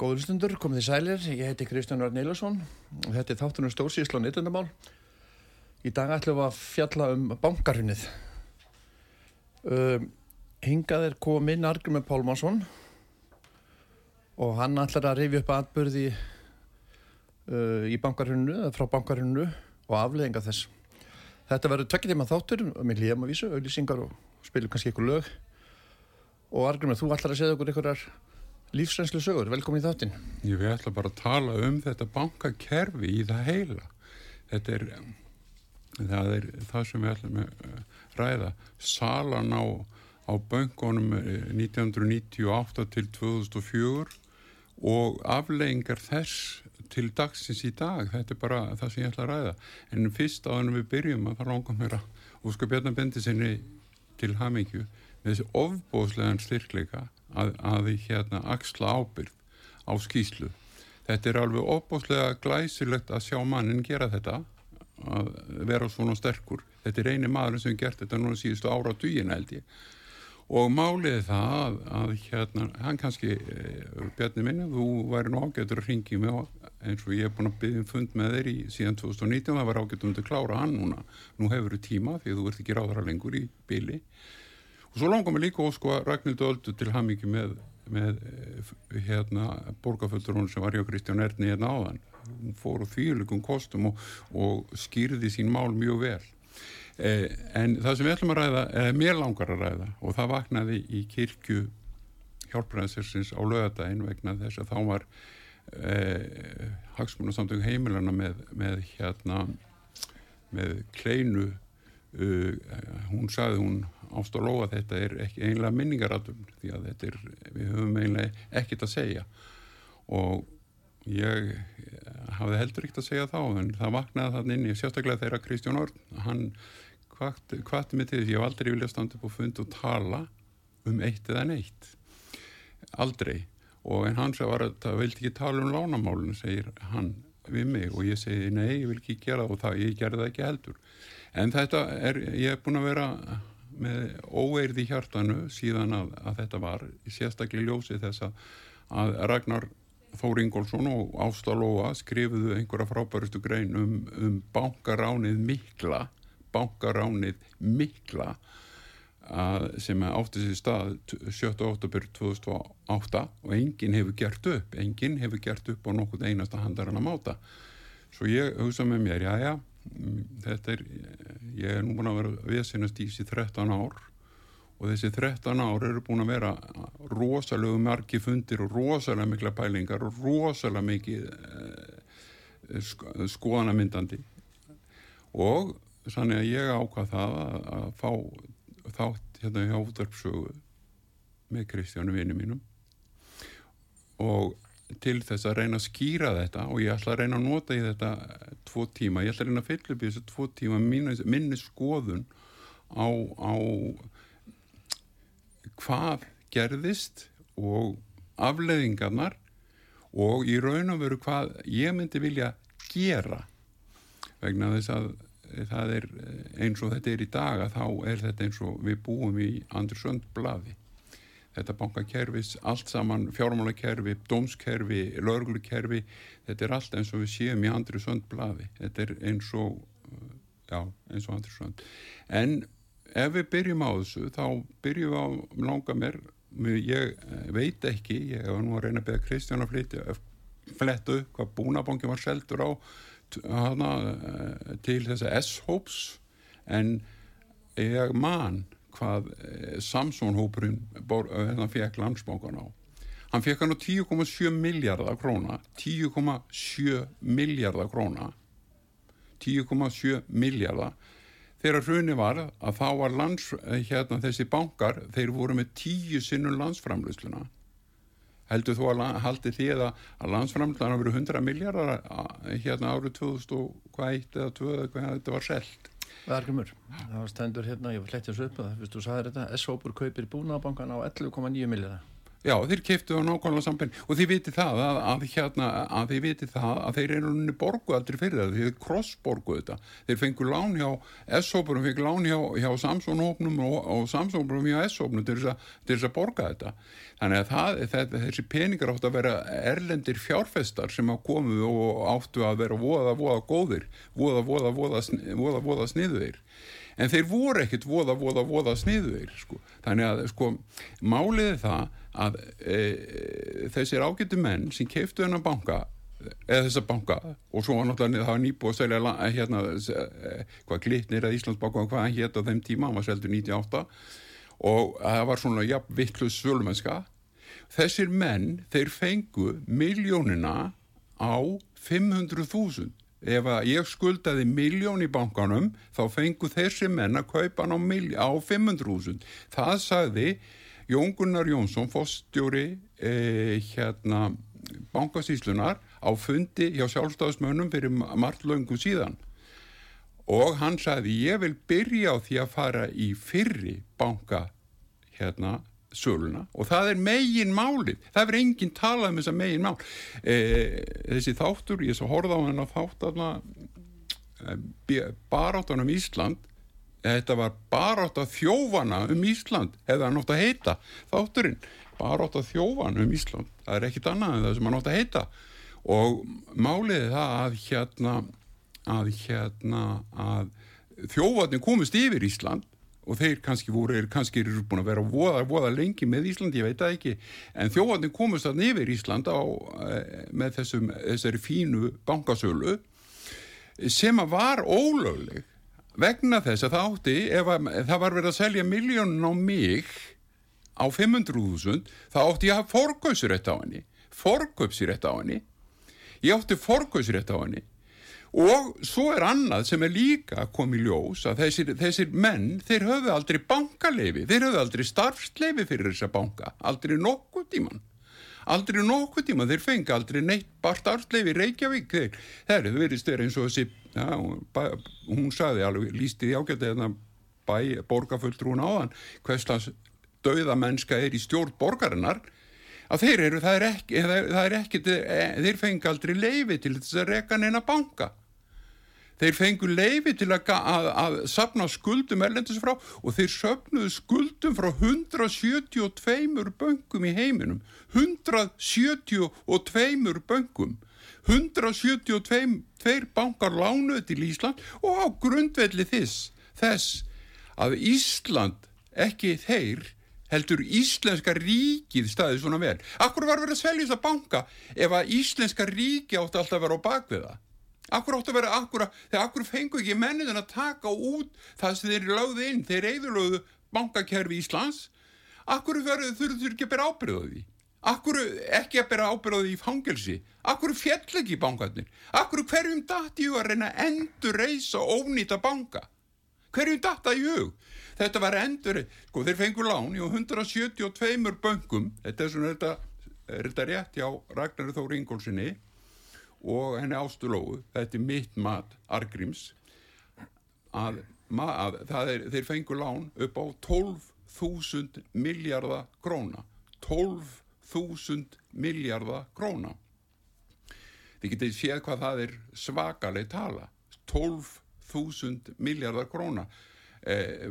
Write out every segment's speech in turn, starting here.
Góður stundur, komið þið sælir, ég heiti Kristján Örn Eilarsson og þetta er þáttunum stórsísla og nýttundamál. Í dag ætlum við að fjalla um bankarunnið. Um, hingað er kominn Argrymur Pálmarsson og hann ætlar að rifja upp atbyrði uh, í bankarunnu, frá bankarunnu og afleðinga þess. Þetta verður tvekki tíma þáttur með líðum að vísu, auðlýsingar og spilum kannski ykkur lög. Og Argrymur, þú ætlar að segja okkur ykkurar Lífsrenslu sögur, velkomin í þáttinn. Ég vil ætla bara að tala um þetta bankakerfi í það heila. Þetta er það, er, það sem við ætlum að ræða. Salan á, á bankonum 1998 til 2004 og afleggingar þess til dagsins í dag. Þetta er bara það sem ég ætla að ræða. En fyrst á þannig við byrjum að það langar mér að óska Bjarnar bendi sinni til hamingju þessi ofbóðslegan styrkleika að, að hérna axla ábyrg á skýslu. Þetta er alveg opbóslega glæsilegt að sjá mannin gera þetta, að vera svona sterkur. Þetta er eini maður sem gert þetta núna síðustu ára á dýjina held ég. Og málið það að, að hérna, hann kannski, eh, Bjarni minni, þú væri nú ágættur að ringi mig eins og ég hef búin að byggja um fund með þeir í síðan 2019, það var ágættur um að klára hann núna. Nú hefur þú tíma því þú ert ekki ráðra lengur í byli og svo langar mér líka ósku að Ragnhildur Öldu til hamingi með, með eh, hérna borgarföldurón sem var hjá Kristján Erni hérna áðan. Hún fór á þýrleikum kostum og, og skýrði sín mál mjög vel. Eh, en það sem við ætlum að ræða er mér langar að ræða og það vaknaði í kirkju hjálpræðsinsins á lögadaginn vegna þess að þá var eh, hagsmunasamtöng heimilana með, með hérna með kleinu uh, hún sagði hún ást og lóa þetta er ekki einlega minningaratum því að þetta er, við höfum einlega ekkit að segja. Og ég hafði heldur ekkert að segja þá en það vaknaði þannig inn í sérstaklega þeirra Kristján Orn, hann hvati mig til því að ég hef aldrei vilja standa upp og funda og tala um eitt eða neitt. Aldrei og en hann sem var að það vildi ekki tala um lánamálun segir hann við mig. Og ég segi nei, ég vil ekki gera það. Og það, ég gerði það ekki heldur. En þetta er, ég hef búin að vera með óeirði hjartanu síðan að, að þetta var sérstaklega ljósi þess að Ragnar Þór Ingólfsson og Ásta Lóa skrifuðu einhverja frábærustu grein um, um bankaránið mikla bankaránið mikla sem átti sér stað 7. oktober 2008 og enginn hefur gert upp, enginn hefur gert upp á nokkuð einasta handar hann að máta. Svo ég hugsa með mér, já já, þetta er, ég er nú búin að vera viðsynast í þessi 13 ár og þessi 13 ár eru búin að vera rosalega margi fundir og rosalega mikla pælingar og rosalega mikið eh, skoðanamyndandi og þannig að ég ákvað það að, að fá þátt hérna hjá útvarpsögu með Kristjánu vinnu mínum. Og til þess að reyna að skýra þetta og ég ætla að reyna að nota í þetta tvo tíma, ég ætla að reyna að fylla upp í þessu tvo tíma minni, minni skoðun á, á hvað gerðist og afleðingarnar og í raun og veru hvað ég myndi vilja gera vegna þess að það er eins og þetta er í dag að þá er þetta eins og við búum í Andersund blaði þetta bankakerfis, allt saman fjármálakerfi, dómskerfi, lögurkerfi þetta er allt eins og við séum í Andersund blaði þetta er eins og já, eins og Andersund en ef við byrjum á þessu þá byrjum við á langa mér ég veit ekki ég var nú að reyna að beða Kristján að flytja flettu hvað búnabanki var seldur á hana, til þessa S-hóps en ég man hvað Samsung-hópurinn hérna fekk landsbókan á. Hann fekk hann á 10,7 miljardar króna 10,7 miljardar króna. 10,7 miljardar þegar hruni var að þá var lands, hérna þessi bankar þeir voru með tíu sinnum landsframlýsluna heldur þú að haldi því að, að landsframlýsluna hafa verið 100 miljardar hérna árið 2001 eða 2002 eða hvað þetta var selt? Verkumur, það var stendur hérna, ég var hlættið þessu upp að þú sagði þetta, S-hópur kaupir búnaðabankan á 11,9 miljardar Já, þeir keftu á nákvæmlega sampenn og þið viti það að, að, hérna, að þið viti það að þeir eru unni borgu aldrei fyrir það, þeir krossborgu þetta. Þeir fengur lán hjá S-hópurum fengur lán hjá, hjá Samsung-hópnum og, og Samsung-hópnum hjá S-hópnum til þess að borga þetta. Þannig að það, það, þessi peningar áttu að vera erlendir fjárfestar sem að komu og áttu að vera voða, voða góðir voða, voða, voða, voða, voða sniðuðir en þeir voru ekkit voða, voða, voða sniðuðir sko. Að e, þessir ágættu menn sem keiftu hennar banka eða þessa banka og svo var náttúrulega það var nýbúið að selja hérna, hvað glitnir að Íslandsbanka hvað hann hétt á þeim tíma, hann var seldur 98 og það var svona jafn vittlust svölmennska þessir menn, þeir fengu miljónina á 500.000 ef að ég skuldaði miljón í bankanum þá fengu þessi menn að kaupa hann á, á 500.000 það sagði Jón Gunnar Jónsson fórstjóri eh, hérna bankasíslunar á fundi hjá sjálfstafsmönnum fyrir margt löngum síðan. Og hann sagði ég vil byrja á því að fara í fyrri banka hérna söluna. Og það er megin málið það er enginn talað um þessa megin mál e, þessi þáttur ég svo horfði á henn að þátt baráttan um Ísland þetta var barátt að þjófana um Ísland hefði hann átt að heita þátturinn. Barátt að þjófana um Ísland það er ekkit annað en það sem hann átt að heita. Og máliði það að hérna að hérna að þjófarnir komist yfir Ísland og þeir kannski voru, er kannski eru búin að vera voða, voða lengi með Ísland, ég veit það ekki. En þjóðarnir komast þann yfir Ísland á, með þessum, þessari fínu bankasölu sem að var ólögleg vegna þess að það átti ef að, það var verið að selja miljónun á mig á 500.000 þá átti ég að hafa forgauðsrétt á henni forgauðsrétt á henni. Ég átti forgauðsrétt á henni. Og svo er annað sem er líka komið ljós að þessir, þessir menn þeir höfðu aldrei bankaleifi þeir höfðu aldrei starfsleifi fyrir þessa banka aldrei nokkuð tíman aldrei nokkuð tíma, þeir fengi aldrei neitt. Bara starfsleifi Reykjavík þeir, þeir verðist þeir eins og þessi já, hún saði alveg, lísti því ágætti að bæ, borgarfulltrún áðan hverslas dauða mennska er í stjórn borgarinnar að þeir eru, það er ekki, það er ekki þeir fengi aldrei leifi til þess að reka neina banka þeir fengu leifi til að, að, að sapna skuldum erlendis frá og þeir söpnuðu skuldum frá 172 böngum í heiminum 172 böngum 172 bankar lánuði til Ísland og á grundvelli þess, þess að Ísland ekki þeir heldur íslenska ríkið staðið svona vel. Akkur var verið að svelja þess að banka ef að íslenska ríki átti alltaf að vera á bakviða? Akkur átti að vera, akkur, þegar akkur fengu ekki mennin að taka út það sem þeir lögðu inn, þeir eðurlögðu bankakerfi Íslands, akkur þurfur ekki að bera ábyrðað því? Akkur ekki að bera ábyrðað því í fangelsi? Akkur fjell ekki í bankarnir? Akkur hverjum dætti að reyna að endur reysa ónýta banka? Hverjum dætta í hug? Þetta var endur, sko þeir fengur lán í 172 böngum, þetta er svona, þetta er þetta rétt hjá Ragnar Þóri Ingólfsinni og henni ástulóðu, þetta er mitt mat, Argríms, að, að er, þeir fengur lán upp á 12.000 miljardar króna, 12.000 miljardar króna. Þið getið séð hvað það er svakaleg tala, 12.000 miljardar króna. Eh,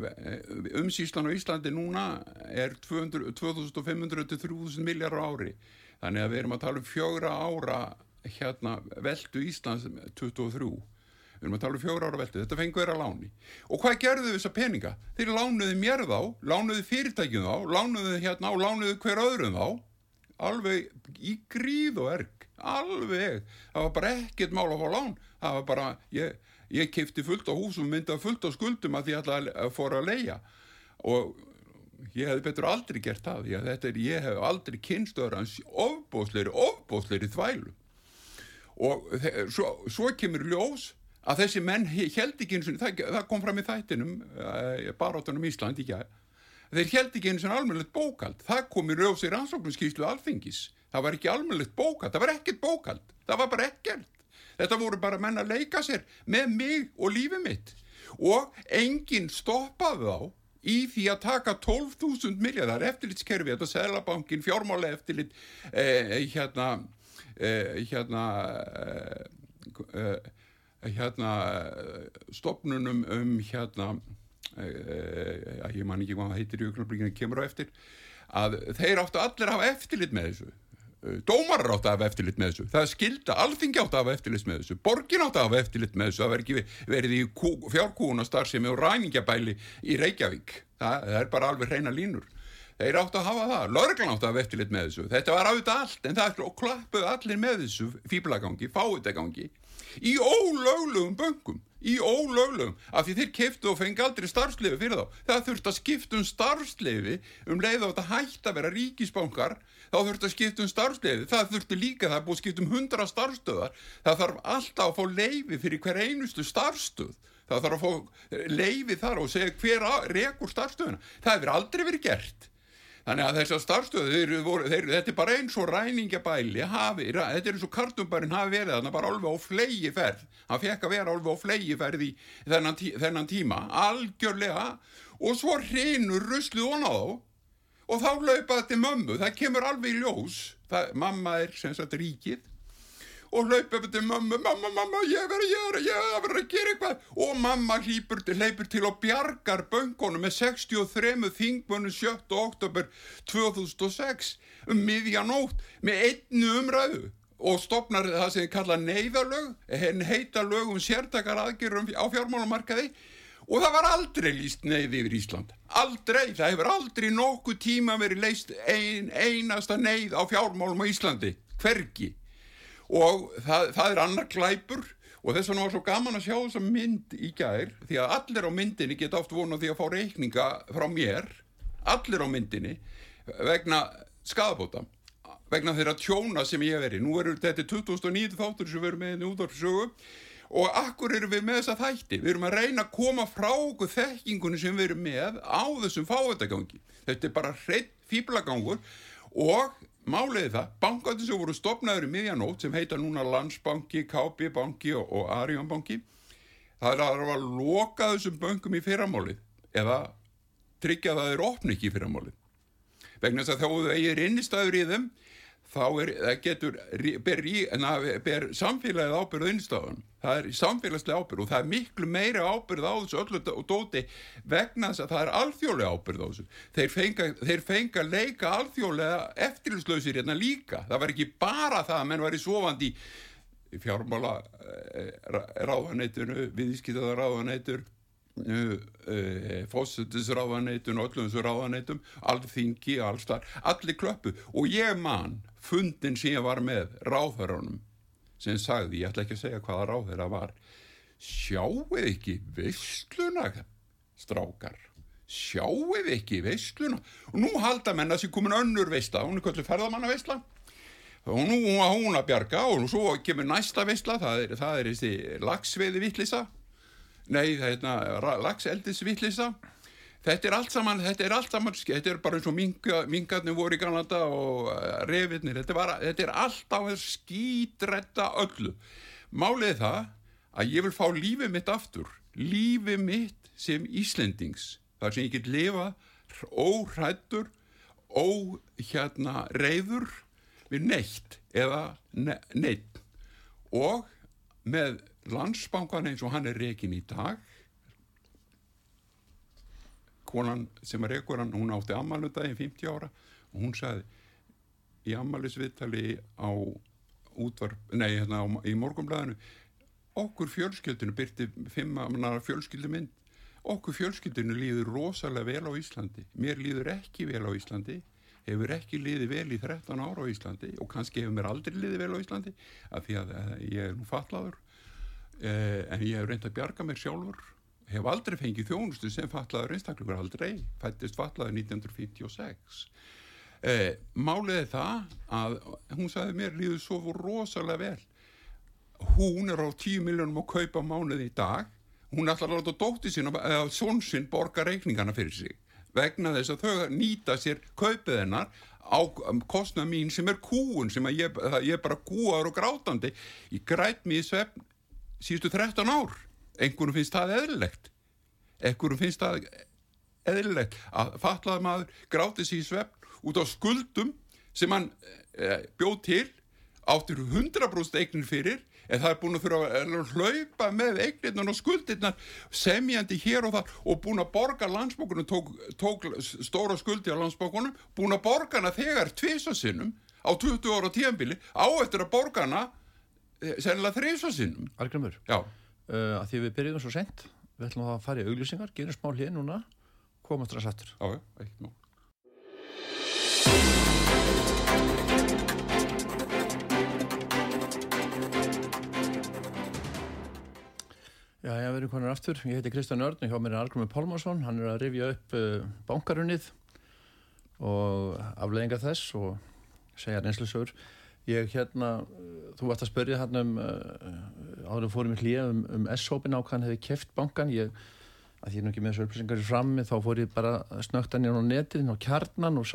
umsýslan á Íslandi núna er 2500-3000 miljardar ári þannig að við erum að tala um fjögra ára hérna veldu Íslands 23 við erum að tala um fjögra ára veldu, þetta fengur að láni. Og hvað gerðu þessar peninga? þeir lánuðu mér þá, lánuðu fyrirtækjum þá lánuðu hérna og lánuðu hver öðrum þá. Alveg í gríð og erg alveg, það var bara ekkert mál að fá lán. Það var bara, ég ég kefti fullt á húsum myndað fullt á skuldum að ég ætla að fóra að leia og ég hef betur aldrei gert það því að þetta er, ég hef aldrei kynstöður hans ofbóðsleiri, ofbóðsleiri þvælu og svo, svo kemur ljós að þessi menn held ekki eins og það, það kom fram í þættinum uh, barátunum Ísland ekki að þeir held ekki eins og almennilegt bókald það kom í ljós í rannsóknarskíslu alþingis. Það var ekki almennilegt bókald, það var ekkert bókald það var bara ekkert. Þetta voru bara menn að leika sér með mig og lífið mitt. Og enginn stoppaði þá í því að taka 12.000 miljardar eftirlitskerfi, þetta Sælabankin, fjármála eftirlit, eh, hérna, eh, hérna, eh, hérna, stopnunum um hérna, ég man ekki hvað það heitir í auðvitað, kemur á eftir, að þeir áttu allir að hafa eftirlit með þessu. Eh, dómarar átt að hafa eftirlit með þessu. Það er skilda, alþingi átt að hafa eftirlit með þessu. Borgin átt að hafa eftirlit með þessu. Það verður ekki verið í fjárkúunastarfsemi og ræningabæli í Reykjavík. Það, það er bara alveg reyna línur þeir átt að hafa það, laurglan átt að hafa eftirlit með þessu. Þetta var auðvitað allt en það er klappuð allir með þessu fýblagangi, fáitagangi í ólöglegum böngum í ólöglegum, af því þeir keftu og fengi aldrei starfsleifi fyrir þá. Það þurft að skipta um starfsleifi um leið á þetta hægt að vera ríkisbankar þá þurft að skipta um starfsleifi það þurfti líka, það er búið að skipta um hundra starfstöðar það þarf alltaf að fá leifi fyrir hver einustu starfstöð það þarf að fá leifi þar og segja hver rekur starfstöðuna það hefur aldrei verið gert Þannig að þessar starfstöðu, þetta er bara eins og ræningabæli, hafi, þetta er eins og kartumbærin hafi verið þarna bara alveg á flegi ferð, hann fekk að vera alveg á flegi ferð í þennan, tí, þennan tíma, algjörlega, og svo hrinur rusluð á þá og þá laupa þetta mömmu, það kemur alveg í ljós, það, mamma er sem sagt ríkið, og hlaupa upp til mamma, mamma, mamma, ég verður að gera, ég verður að gera eitthvað. Og mamma hleypur til og bjargar böngunum með 63 þingmönu 7. oktober 2006 um miðjanótt með einnu umræðu og stopnar það sem kalla neyðalög, henn heita lög um sértakar aðgerðum á fjármálumarkaði og það var aldrei líst neyði yfir Ísland, aldrei, það hefur aldrei nokkuð tíma verið leist ein, einasta neyð á fjármálum á Íslandi, hvergi og það, það er annar glæpur. Og þess vegna var svo gaman að sjá þessa mynd í gær því að allir á myndinni geta oft vonað því að fá reikninga frá mér. Allir á myndinni vegna skadabóta vegna þeirra tjóna sem ég hef verið nú er þetta 2009 þáttur sem við erum með í útvarpsögu og akkur erum við með þessa þætti? Við erum að reyna að koma frá okkur þekkingunni sem við erum með á þessum fáetagangi þetta er bara hreitt fýblagangur og Máliði það, bankandi sem voru stopnaður í miðjanótt sem heita núna Landsbanki, KB banki og, og Arjón banki, það er að, að loka þessum bankum í fyrramálið eða tryggja það er opn ekki í fyrramálið. Vegna þess að þá þú eigir innistæður í þeim, þá er, getur, ber, ber samfélagið ábyrðu innstæðunum. Það er samfélagslega ábyrð og það er miklu meira ábyrð á þessu öllu og dóti vegna þess að það er alþjóðlega ábyrð á þessu. Þeir fenga, þeir fenga leika alþjóðlega eftirluslausir hérna líka. Það var ekki bara það að menn var í sofandi fjármála eh, ráðanætunu, viðskiptaða ráðanætur uh, uh, fósettisráðaneytun og öllum þessu ráðaneytum alþingi, allstar, allir klöppu. Og ég man fundin sem ég var með ráðherranum sem sagði, ég ætla ekki að segja hvaða ráðherra var sjáuð ekki vissluna strákar? Sjáuð ekki vissluna og nú halda menna sem komin önnur veistla, hún er kvöldu ferðamanna veistla og nú hún að bjarga og svo kemur næsta er, það er þessi lagsveiði vittlisa nei, hérna lagseldis vittlisa þetta er allt saman þetta er allt saman, þetta er bara eins og minga, mingarnir voru í Kanada og uh, revirnir, þetta, bara, þetta er allt á skýtretta öllu. Málið það að ég vil fá lífið mitt aftur. Lífið mitt sem Íslendings þar sem ég get lifa óhrættur ó hérna reyður við neitt eða ne neitt og með landsbankan eins og hann er rekin í dag konan sem er rekur hann hún átti ammálundagi 50 ára og hún sagði í ammælisviðtali á útvarp, nei hérna á, í morgumblæðinu okkur fjölskyldinu byrti fimm mannar fjölskyldumynd okkur fjölskyldinu líður rosalega vel á Íslandi. Mér líður ekki vel á Íslandi. Hefur ekki liðið vel í 13 ára á Íslandi og kannski hefur mér aldrei liðið vel á Íslandi af því að ég er nú fallaður eh, en ég hef reynd að bjarga mér sjálfur. Hef aldrei fengið þjónustu sem fallaður einstaklega aldrei, fættist fallaður 1956 eh, málið er það að hún sagði mér líður svo rosalega vel. Hún er á 10 miljónum að kaupa mánuð í dag. Hún ætlar að láta dótti sín eða són sín borga reikningana fyrir sig. Vegna þess að þau nýta sér kaupið hennar á kostna mín sem er kúun sem ég, ég bara kúar og grátandi. Ég græt mér í svefn síðustu 13 ár. Einhverjum finnst það eðlilegt. Einhverjum finnst það eðlilegt að fatlaði maður gráti sér í svefn út á skuldum sem hann e, bjóð til áttir 100% eignir fyrir en það er búin að fyrir að hlaupa með eignirnar og skuldirnar semjandi hér og þar og búin að borga landsbókunum, tók, tók stóra skuldi á landsbókunum, búin að borga hana þegar tvísasinnum á 20 ára tíanbili á eftir að borga hana eh, sennilega þrísasinnum Argrimur, Já, uh, að því við byrjum svo sent við ætlum að fara í auglýsingar, gerum smá hlið núna komast ræðs aftur já, eitt nú Já, ég verður konar aftur. Ég heiti Kristján Örn og hjá mér er Argrumi Pálmarsson. Hann er að rifja upp uh, bankarunnið og afleðinga þess og segja reynslusögur. Ég hérna, þú varst að spörja hérna um, uh, áður fórum í hlýja um, um S-hópin á hvað hann hefði keft bankan. Ég, að ég er nú ekki með þessu upplýsingar í frammi, þá fór ég bara snögtan í netið á kjarnan og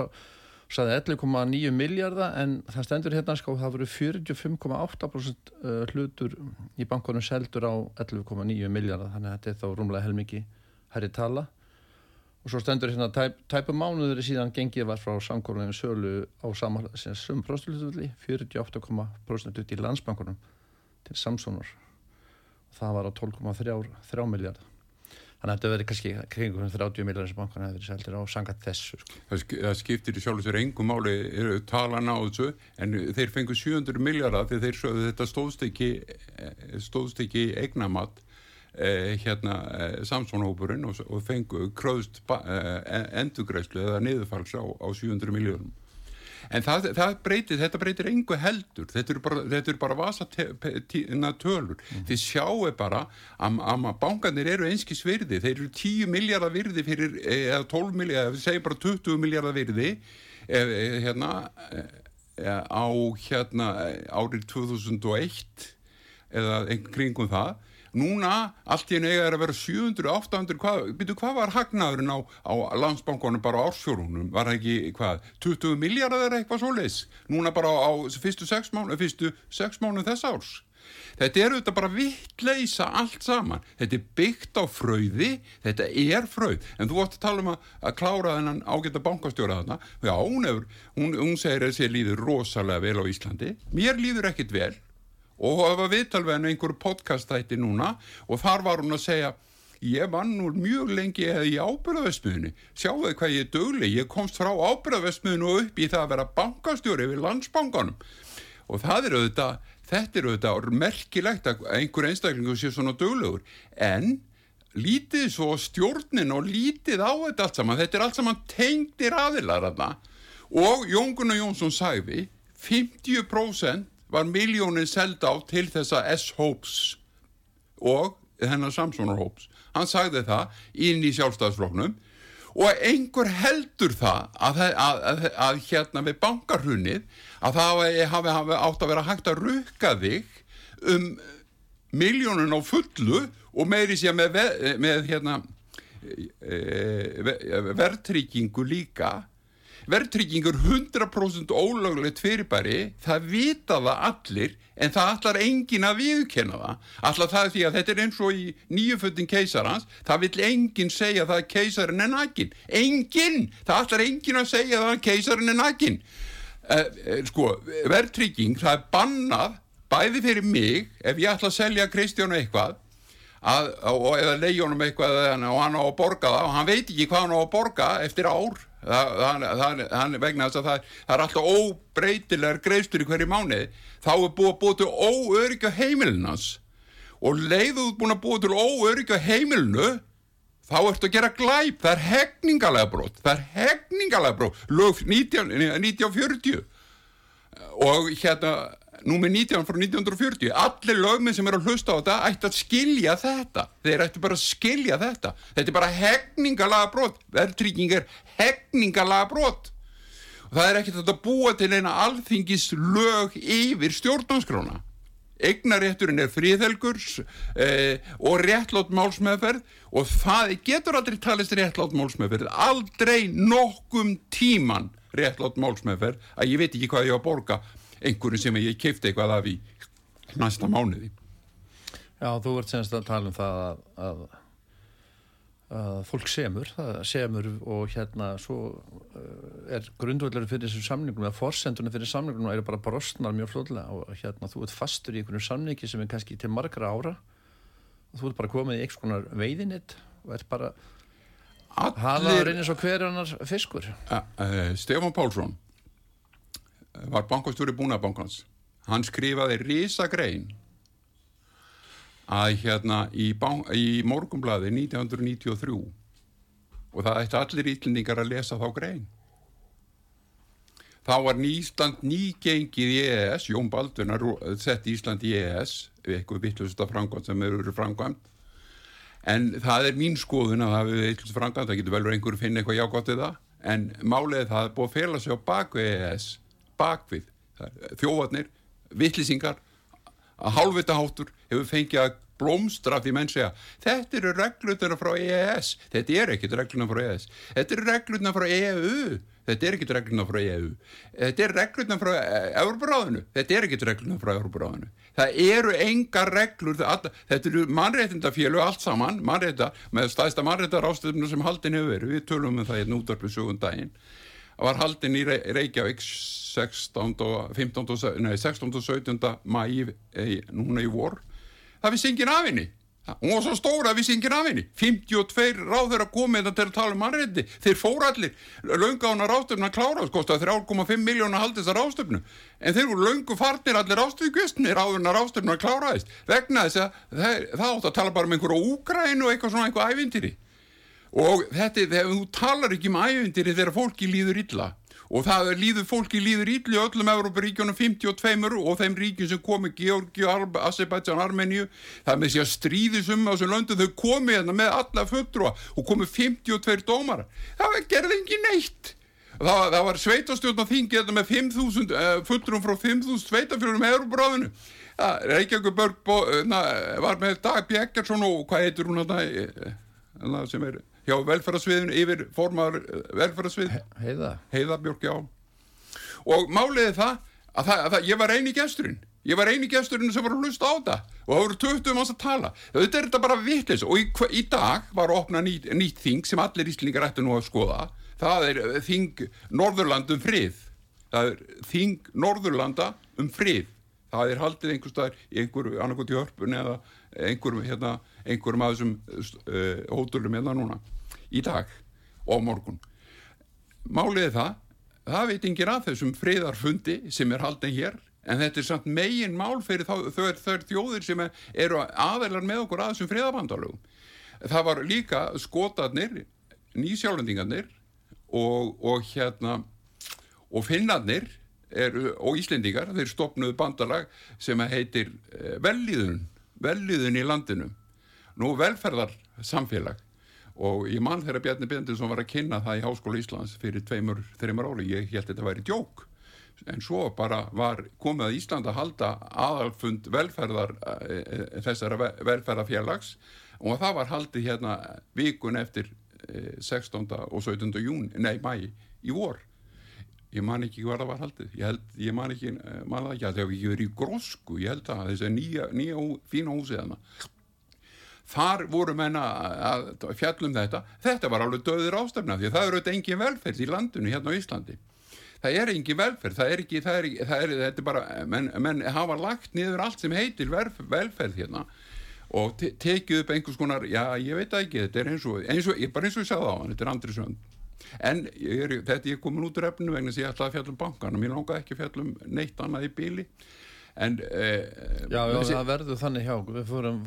saði 11,9 miljardar en það stendur hérna sko það voru 45,8% hlutur í bankunum seldur á 11,9 miljardar þannig að þetta er þá rúmlega helmikið herri tala og svo stendur hérna tæp, tæpum mánuður síðan gengið var frá samkórleginu sölu á sum próstulutuðli 48,% út í landsbankunum til Samsonar og það var á 12,3 miljardar Þannig að þetta verður kannski kringum 30 miljónir sem bankan hefur verið seldir á sangat þessu. Sko. Það skiptir í sjálf sér engum máli talan á þessu en þeir fengu 700 miljardar þegar þeir sögðu þetta stóðst ekki, stóðst ekki eignamatt eh, hérna eh, Samsónhópurinn og, og fengu kröðst eh, endugreislu eða niðurfalls á, á 700 miljónum en það, það breytir, þetta breytir engu heldur. Þetta eru bara, eru bara vasatölur mm. þið sjáu bara að, að bankanir eru einski svirði, þeir eru 10 miljardar virði fyrir, eða 12 miljardar við segjum bara 20 miljardar virði eða hérna eða, á hérna árið 2001 eða kringum það núna allt í nega er að vera 700, 800 hvað, byrju hvað var hagnaðurinn á, á landsbankonum bara á ársfjórunum var ekki hvað, 20 miljardar eitthvað svo leis, núna bara á, á fyrstu 6 mánu, fyrstu 6 mánu þess árs Þetta er auðvitað bara vittleisa allt saman. Þetta er byggt á fröði, þetta er fröð. En þú vart að tala um að, að klára þennan ágæta bankastjóra þarna. Já, hún, hefur, hún, hún segir að þessi líður rosalega vel á Íslandi. Mér líður ekkit vel og það var viðtalveginn einhverju podcastætti núna. Og þar var hún að segja ég vann nú mjög lengi eða í ábyrðavestmiðinu sjáu þið hvað ég dögli ég komst frá ábyrðavestmiðinu og upp í það að vera bankastjóri við landsbankanum. Og það er auðvitað þetta er auðvitað merkilegt að einhver einstaklingu sé svona döglegur en lítið svo stjórnin og lítið á þetta allt saman. Þetta er allt saman tengdir aðilar þarna. Og Jón Gunnar Jónsson sagði 50% var miljónin seld á til þessa S-Hopes og hennar Samsonar Hopes. Hann sagði það inn í sjálfstæðsfloknum og einhver heldur það að, að, að, að hérna við bankarhunnið að það hafi, hafi, átt að vera hægt að rukka þig um miljónin á fullu og meiri sé með, með hérna e, e, verðtryggingu líka verðtryggingur 100% ólöglegt fyrirbæri það vita það allir en það allar engin að viðkenna það. Allar það því að þetta er eins og í nýjuföldin keisarans það vil engin segja það að keisarin er nakin engin, það allar engin að segja það að keisarin er nakin eh, eh, sko, verðtrygging það er bannað bæði fyrir mig ef ég ætla að selja Kristjánu eitthvað að, og eða leiðjónum eitthvað og hann á að borga það og hann veit ekki hvað hann á að borga eftir ár það, það, það, vegna þess að það, er alltaf óbreytilegar greifstur í hverju mánu þá er búið að búið til óörygga heimilinans og leiðuð búin að búið til óörygga heimilinu þá ertu að gera glæp. Það er hegningalega brot. Það er hegningalega brot. Lög 19, 1940 og hérna númið 19 frá 1940 allir lögmið sem eru að hlusta á þetta ætti að skilja þetta. Þeir ætti bara að skilja þetta. Þetta er bara hegningalega brot verðtrygging er hegningalega brot og það er ekkert að búa til eina alþingis lög yfir stjórnanskrána eignarétturinn er fríðhelgurs eh, og réttlátt málsmeðferð og það getur aldrei talist réttlátt málsmeðferð. Aldrei nokkum tíman réttlátt málsmeðferð að ég veit ekki hvað ég á að borga einhverju sem ég keipti eitthvað af í næsta mánuði. Já, þú ert semst að tala um það að, að, að fólk semur, það semur og hérna svo uh, er grundvöldlega fyrir þessum samningum eða forsendunum fyrir samningum eru bara brostnar mjög flóðlega og hérna þú ert fastur í einhvern samningi sem er kannski til margra ára og þú ert bara komið í einhvers konar veiðinitt og ert bara Allir... halaður eins og hverjarnar fiskur. Uh, uh, Stefán Pálsson var bankastúri búnabankans hann skrifaði risagrein að hérna í, í morgumblaði 1993 og það ætti allir ítlendingar að lesa þá grein. Þá var Ísland nýgengið í EES Jón Baldunar sett Ísland í EES eitthvað vittlusta framkvæmt sem eru framkvæmt en það er mín skoðun að það er vittlusta framkvæmt það getur vel verið einhverju að finna eitthvað jágótt við það. En málið það er búið að fela sig á baku EES bakvið. Þjóvarnir, vittlýsingar að hálfvita háttur hefur fengið að blómstra því menn segja þetta eru reglurnar frá EES þetta er ekkit reglurnar frá EES þetta eru reglurnar frá EU þetta er ekkit reglurnar frá EU þetta eru reglurnar frá Európaráðinu þetta er ekkit reglurnar frá Európaráðinu það eru enga reglur þetta eru mannréttindafélag allt saman mannrétta, með staðista mannréttar ástöðum sem haldin hefur verið, við tölum um það hérna út af sögundaginn var haldin í Reykjavík 16. og 15. Nei, 16. og 17. mæi núna í vor það við syngin af henni hún var svo stóra að við syngin af henni 52 ráður að koma þetta til að tala um mannreiti þeir fór allir löngána rástöfna að klára kostaði 3,5 miljónu að halda þessa rástöfnu en þeir voru löngu farnir allir rástöfnir ráðurna rástöfna að kláraðist vegna þess að það, átt að tala bara um einhverju úgrænu og eitthvað svona einhverju ævindýri og þetta, þegar þú talar ekki um ævindýri þegar fólki líður illa. Og það líður fólki líður ítli öllum Európaríkjónum 52 og þeim ríkjum sem komi Georgi, Azerbaijan, Armeníu. Það með sér stríðisum á þessum löndu þau komi hérna með alla föttrua og komi 52 dómar það gerði ekki neitt. Það, það var sveitastjórn á þingi hérna með 5.000 uh, föttrum frá 5.000 sveitafjörnum Európaráðinu Reykjavík Börg var með Dag Bjekkarsson og hvað heitur hún þetta sem er hjá velferðarsviðinu yfir formar eh, velferðarsvið. Heiða. Heiðabjörg, já. Og máliði það að, það, að það, ég var eini gesturinn. Ég var eini gesturinn sem var að hlusta á það og það voru 20 manns að tala. Þetta er þetta bara vittlis og í, í dag var að opna nýtt, nýtt þing sem allir íslingar ættu nú að skoða. Það er eh, þing Norðurland um frið. Það er þing Norðurlanda um frið. Það er haldið einhver staðar í einhverju annarkot í hörpun eða einhverjum hérna, einhverjum af þessum uh, hótulum hérna núna í dag og morgun. Málið er það það veit engin að þessum friðarfundi sem er haldin hér en þetta er samt megin mál fyrir þau þjóðir sem eru aðeinar með okkur að þessum friðarbandalögum. Það var líka skotarnir, nýsjálendingarnir og, og hérna og finnarnir er, og Íslendingar, þeir stopnuðu bandalag sem heitir eh, velliðun, velliðun í landinu. Nú velferðar samfélag og ég mann þegar Bjarni Bendilsson var að kynna það í Háskóla Íslands fyrir tveimur, þreimur ári, ég held að þetta væri djók. En svo bara var komið að Ísland að halda aðalfund velferðar e, e, þessara velferðarfélags. Og það var haldið hérna vikun eftir e, 16. og 17. jún, nei mæ í vor. Ég man ekki hvað það var haldið. Ég, held, ég man ekki, man það ekki. Að það hefur ekki verið í grósku, ég held að þessi nýja, nýja fína húsið hana þar voru menna að fjallum þetta, þetta var alveg döður ástafna því það eru auðvitað engin velferð í landinu hérna á Íslandi. Það er engin velferð, það er ekki, það er, það er, þetta er bara, menn, menn hafa lagt niður allt sem heitir velferð hérna og te tekið upp einhvers konar, já ég veit ekki, þetta er eins og, eins og bara eins og ég sagði á hann, þetta er andri sönd en ég er, þetta ég er komin út úr efnu vegna að ég ætlaði að fjalla um bankan og mér langaði ekki að fjalla um neitt annað í bíli en eh, Já, já það verður þannig hjá við fórum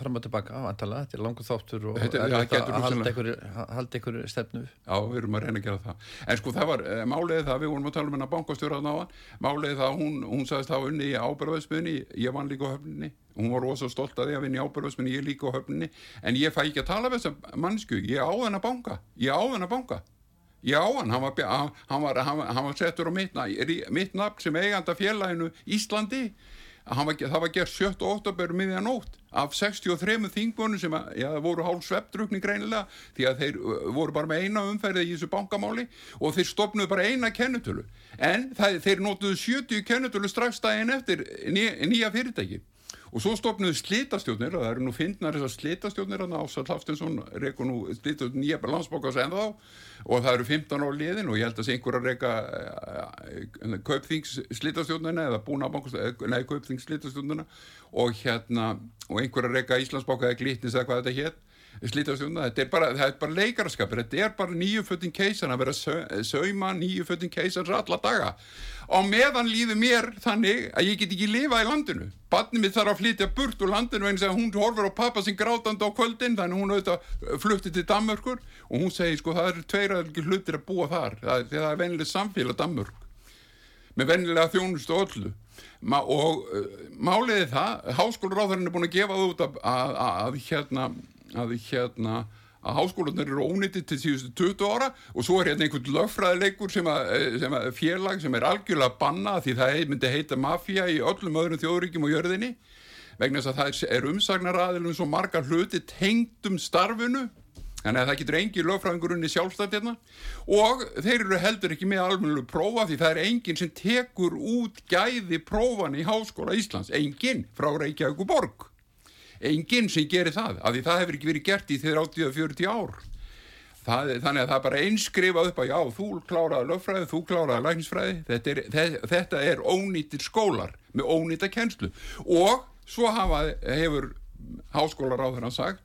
fram og tilbaka antala, þetta er langu þáttur og þetta, ja, að halda ykkur, stefnu. Já, við erum að reyna að gera það. En sko það var, eh, máliðið það, við vorum að tala um hennar bankastjóra á náðan, máliðið það hún, hún sagðist það unni í ábyrðvæðsmunni ég vann líka á höfninni, hún var rosa stolt að því að vinna í ábyrðvæðsmunni, ég líka á höfninni. En ég fæ ekki að tala við þessa mannsku ég á þennan banka, ég á þennan banka Já, hann, hann, var, hann, var, hann var settur á mitt nafn sem eiganda félaginu Íslandi var, það var gert 7. óttabur miðjan nótt af 63 þingbónu sem já, voru hálf sveppdrukning greinilega því að þeir voru bara með eina umferði í þessu bankamáli og þeir stopnuðu bara eina kennutölu en það, þeir nótuðu 70 kennutölu strax daginn eftir nýja fyrirtæki og svo stopnuðu slitastjónir og það eru nú fyndnar þessar slitastjónir þannig að Ásall Haftinsson reyku nú slitastjónir nýja landsbókast en þá og það eru 15 á liðin og ég held að einhver að reyka uh, kaupþings slitastjónina eða búna bankast nei kaupþings slitastjónina og hérna og einhver að reyka Íslandsbóka eða glitnis eða hvað þetta hétt slítastjóna, þetta er bara, bara leikarskapur, þetta er bara nýjuföttin keisan að vera sauma nýjuföttin keisans alla daga og meðan líður mér þannig að ég get ekki lifa í landinu. Barnið mitt þarf að flytja burt úr landinu en hún horfur á pappa sin grátandi á kvöldin þannig hún auðvitað flutti til Danmörkur. Og hún segi sko það eru tveiraðilgi hlutir að búa þar. Það, það er vennileg samfélag Danmörk með vennilega þjónustu öllu. Ma, og uh, máliði það háskólaráðarinn er búin að gefa það út að, að, að hérna að hérna að háskólanar eru ónýttið til síðustu 20 ára og svo er hérna einhvern lögfræðileikur sem að, eh, sem að félag sem er algjörlega banna því það myndi heita mafja í öllum öðrum þjóðuríkjum og jörðinni. Vegna þess að það er umsagnar aðilum svo margar hluti tengdum starfinu. Þannig að það getur engi lögfræðingurunni sjálfstætt hérna. Og þeir eru heldur ekki með almennileg prófa því það er enginn sem tekur út gæði prófan í háskóla Íslands, enginn frá Reykjavík og Borg enginn sem gerir það af því það hefur ekki verið gert í þeirra 80-40 ár. Það, þannig að það er bara einskrifað upp að já, þú kláraði löffræði, þú kláraði læknisfræði þetta er, þetta er ónýttir skólar með ónýtta kennslu. Og svo hafa, hefur háskólar á þeirra sagt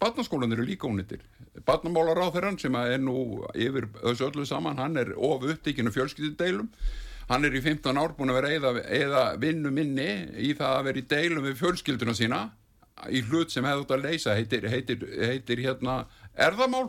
barnaskólan eru líka ónýttir barnamálar á þeirra sem er nú yfir þessu öllu saman, hann er of upptíkinu fjölskyldudeilum. Hann er í 15 ár búin að vera eða, eða vinnu minni í það að vera í deilum við fjölskylduna sína í hlut sem hefur þetta að leysa heitir, heitir, heitir hérna erðamál.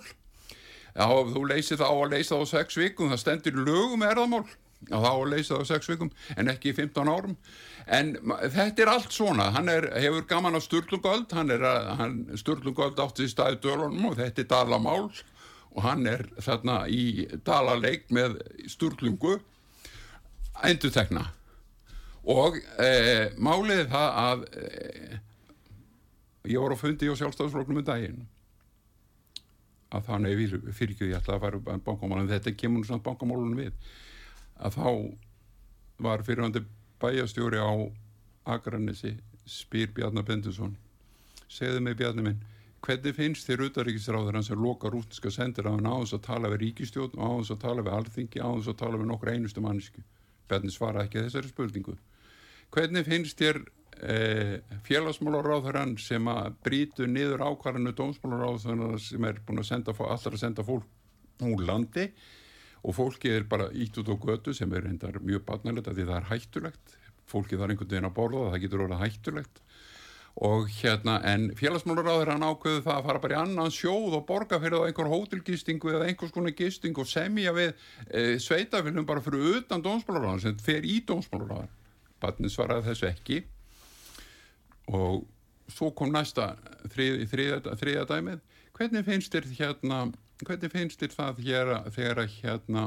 Já, þú leysir það á að leysa það á 6 vikum það stendur lögum erðamál og þá að leysa það á 6 vikum en ekki í 15 árum. En þetta er allt svona, hann er, hefur gaman á Sturlungöld hann er að Sturlungöld átti í staði dölunum og þetta er dalamál. Og hann er þarna í dalaleik með Sturlungu endur tekna og e, málið það að e, ég var á fundi á sjálfstafsfloknum um daginn. Að þá nefnir fyrir ekki ég ætla að fara bankamálun þetta kemur nú samt bankamálunum við. Að þá var fyrirhandi bæjastjóri á Akranessi spyr Bjarnar Bendusson segðu mig Bjarnar minn hvernig finnst þér utaríkisráður hans að loka rútinska sendir að hann áðans að tala við ríkistjórn og áðans að tala við alþingi áðans að tala við nokkur einustu mannsku Bjarnar svara ekki þessari spurningu. Hvernig finnst þér félagsmálaráðurann sem að brítu niður ákvarðinu dómsmálaráðurann sem er búin að senda, allar að senda fólk úr landi og fólki er bara ítt út á götu sem er hendar mjög barnalegt að því það er hættulegt. Fólki þarf einhvern veginn að borða það getur orðið hættulegt. Og hérna, en félagsmálaráður hann ákveðu það að fara bara í annan sjóð og borga fyrir það einhver hótelgistingu eða einhvers konar gisting og semja við e, sveitafélum bara fyrir utan dómsmálaráður sem fer í dómsmálaráður Batnin svaraði þessu ekki og svo kom næsta þrið, þriða, þriða dæmið. Hvernig finnst þér hérna hvernig finnst þér það hér, þegar hérna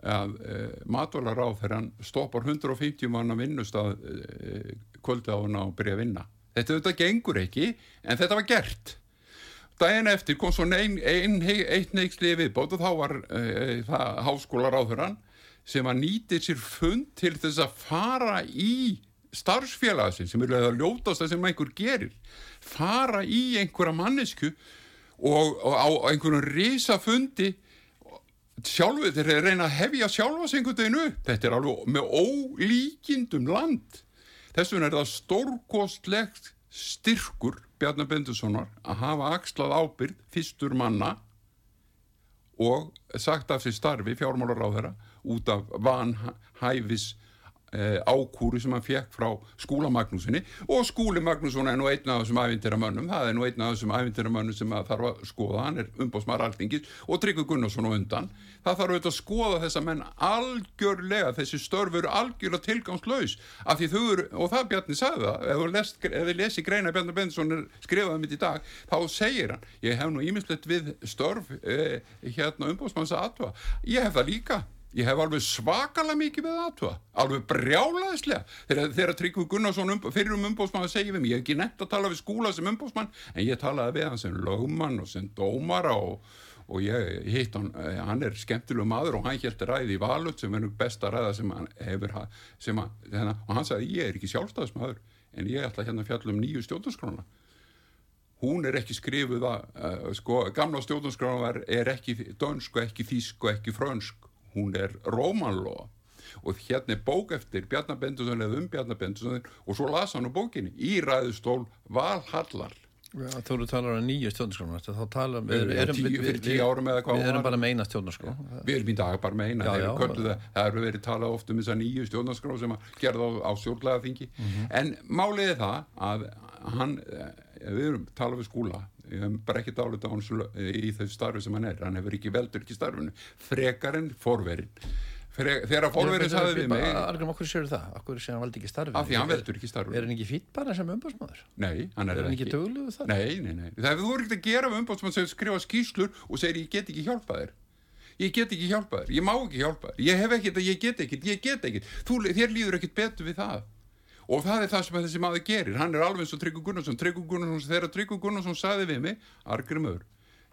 að e, matvalar á þegar hann stoppar 150 manna vinnustaf e, kvöldi á hann að byrja að vinna? Þetta auðvitað gengur ekki en þetta var gert. Daginn eftir kom svo ein, ein, eitt neiksli viðbót og þá var e, það háskólar á þeirra sem að nýti sér fund til þess að fara í starfsfélagsin sem er að ljótast það sem einhver gerir fara í einhverja mannesku og, og á einhvern risafundi sjálfu þeir reyna að hefja sjálfa sig einhvern veginn upp. Þetta er alveg með ólíkindum land. Þess vegna er það stórkostlegt styrkur Bjarnar Bendussonar að hafa axlað ábyrð fyrstur manna og sagt af sér starfi fjármálar á þeirra út af vanhæfis ákúru sem hann fekk frá skúla Magnúsinni og skúli Magnússon er nú einn af þessum æfintiramönnum, það er nú einn af þessum æfintiramönnum sem þarf að skoða, hann er umbóðsmar alltingis og Tryggvi Gunnarsson og undan. Það þarf auðvitað að skoða þessa menn algjörlega, þessi störfur algjörlega tilgangslaus, af því þau eru og það Bjarni sagði það, ef þið lesi greina Bjarni Bensson skrifaði mitt í dag, þá segir hann, ég hef nú ímislegt við störf eh, hérna umbóðsmanns aðtva, ég hef það líka Ég hef alveg svakalega mikið með aðtöða, alveg brjálaðislega. Þegar, þegar Tryggvi Gunnarsson um, fyrir um umbóðsmann að segja við mig, ég hef ekki nefnt að tala við skúla sem umbóðsmann, en ég talaði við hann sem lögmann og sem dómara og, og ég hitt hann, eh, hann er skemmtilegu maður og hann helt ræði í valut sem er besta ræða sem hann hefur, sem hann, hérna, og hann sagði ég er ekki sjálfstæðismadur, en ég ætla hérna að fjalla um nýju stjórnarskrána. Hún er ekki skrifuð að, uh, sko, gamla stjórnarskrána er ekki dönsk og ekki þísk og ekki frönsk hún er Rómanlóa og hérna er bók eftir Bjarnar Bendusson eða um Bjarnar Bendusson og svo las hann á bókinni í ræðustól Valhallar. Ja, Þú talar um nýju stjórnarskóna þá tala við erum, erum, tíu, við, við erum bara með eina stjórnarskó við erum í dag bara með eina já, já, það, það eru verið talað oft um þessa nýju stjórnarskó sem að gerða á, á stjórnlega þingi mm -hmm. en málið er það að hann, eh, við erum talað við skúla ég hef bara ekki dálit á hans í þessu starfi sem hann er, hann hefur ekki veldur ekki starfinu, frekarinn forverinn þegar forverinn saði við mig Argrim, okkur séu það? Okkur séu hann valdi ekki starfinu? Af því hann veldur ekki starfinu. Er hann ekki fýtt bara sem umbásmaður? Nei, hann er, er ekki? Nei, nei, nei, það er þú ekki að gera umbásmaður sem skrifa skýslur og segir ég get ekki hjálpað þér. Ég get ekki hjálpað þér, ég má ekki hjálpað þér. Ég hef ekkert að ég get ekkert, ég get ekkert. Þér líður ekkert betur við það og það er það sem þessi maður gerir. Hann er alveg eins og Tryggur Gunnarsson. Tryggur Gunnarsson, þegar Tryggur Gunnarsson saði við mig Argrimur,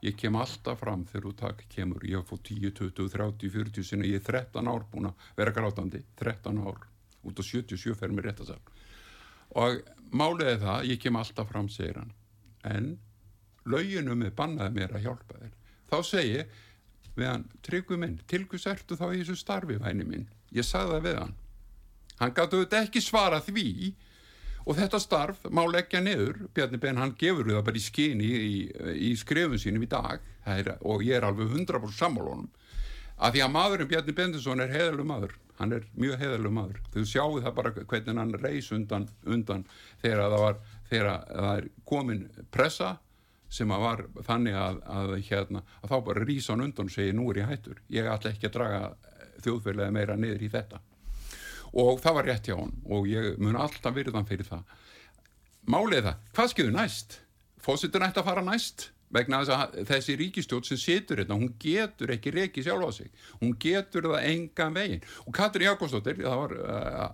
ég kem alltaf fram þegar þú takk kemur, ég haf fótt 10, 20, 30, 40 sinna, ég er 13 ár búin að vera grátandi, 13 ár. Út á 77 fer mér rétt að sagja og málið er það ég kem alltaf fram, segir hann. En lauginum er bannaði mér að hjálpa þér. Þá segi við hann, Tryggur minn, tilgus ertu þá í þessu starfi væni minn, ég sagði það við hann hann gætu þetta ekki svara því. Og þetta starf má leggja niður. Bjarni Ben hann gefur það bara í skyni í, í, skrefun sínum í dag. Er, og ég er alveg 100% sammálunum að því að maðurinn Bjarni Bendisson er heðalug maður, hann er mjög heðalug maður. Þau sjáu það bara hvernig hann reys undan, undan þegar það var þegar það er komin pressa sem að var þannig að, að, hérna, að þá bara rýsa hann undan og segja nú er ég hættur, ég ætla ekki að draga þjóðfélagi meira niður í þetta og það var rétt hjá hann og ég mun alltaf virðan fyrir það. Málið það, hvað skilur næst? Fósittur nætt að fara næst? Vegna þess að þessi ríkistjótt sem situr hérna, hún getur ekki reiki sjálf á sig. Hún getur það enga vegin og Katri Jakobsdóttir það var uh,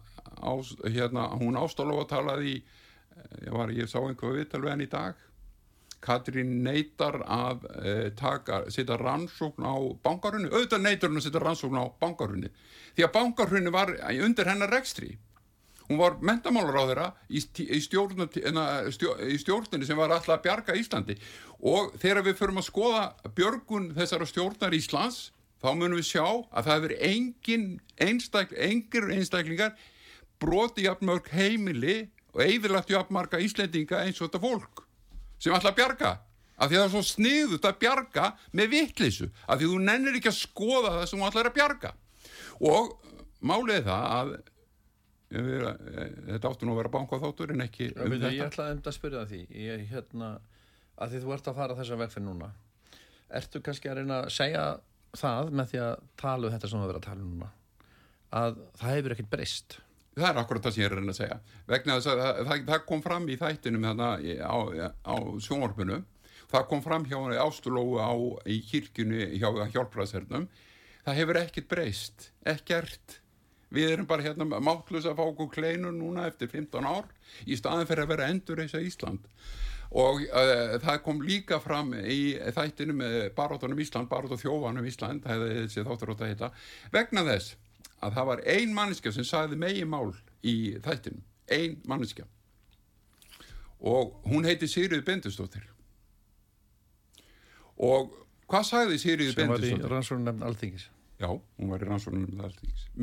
á, hérna, hún ástála og talaði í eh, ég, var, ég sá einhverju viðtal við henni í dag Katrín neytar að uh, taka, setja rannsókn á bankarunni, auðvitað neytar hún að setja rannsókn á bankarunni. Því að bankarunni var undir hennar rekstri. Hún var mentamálar á þeirra í, í, stjórn, í stjórnini sem var alltaf að bjarga Íslandi. Og þegar við förum að skoða björgun þessara stjórnar Íslands þá munum við sjá að það hefur engin einstakl, engir einstaklingar broti jafnmörg heimili og eifirlagt jafnmarga Íslendinga eins og þetta fólk sem ætla að bjarga af því það er svo sniðut að bjarga með vittlisu af því þú nennir ekki að skoða það sem þú ætlar að bjarga og málið það að Við, e, þetta áttu nú að vera bankaþáttur en ekki um þetta. Ég ætlaði um að spyrja því, ég, hérna, að því þú ert að fara þessa vegfinn núna. Ertu kannski að reyna að segja það með því að tala um þetta sem þú verður að tala um núna, að það hefur ekkert breyst? Það er akkurat það sem ég er að segja. Vegna þess að það, það, kom fram í þættinum þarna á, á sjónvarpinu, það kom fram hjá ástulóu á í kirkjunni hjá hjálpraðsernum, það hefur ekkert breyst, ekkert. Við erum bara hérna mátlus að fá okkur kleinur núna eftir 15 ár í staðin fyrir að vera endur eins að Ísland. Og uh, það kom líka fram í þættinu með baróttunum Ísland, barótt og þjófanum Ísland það hefði þessi þáttur átt að heita. Vegna þess að það var ein manniska sem sagði megi mál í þættinu ein manniska og hún heiti Sýrið Bendustóttir og hvað sagði Sýrið Bendustóttir? sem var í rannsóknum nefn alþingis. Já, hún var í rannsóknum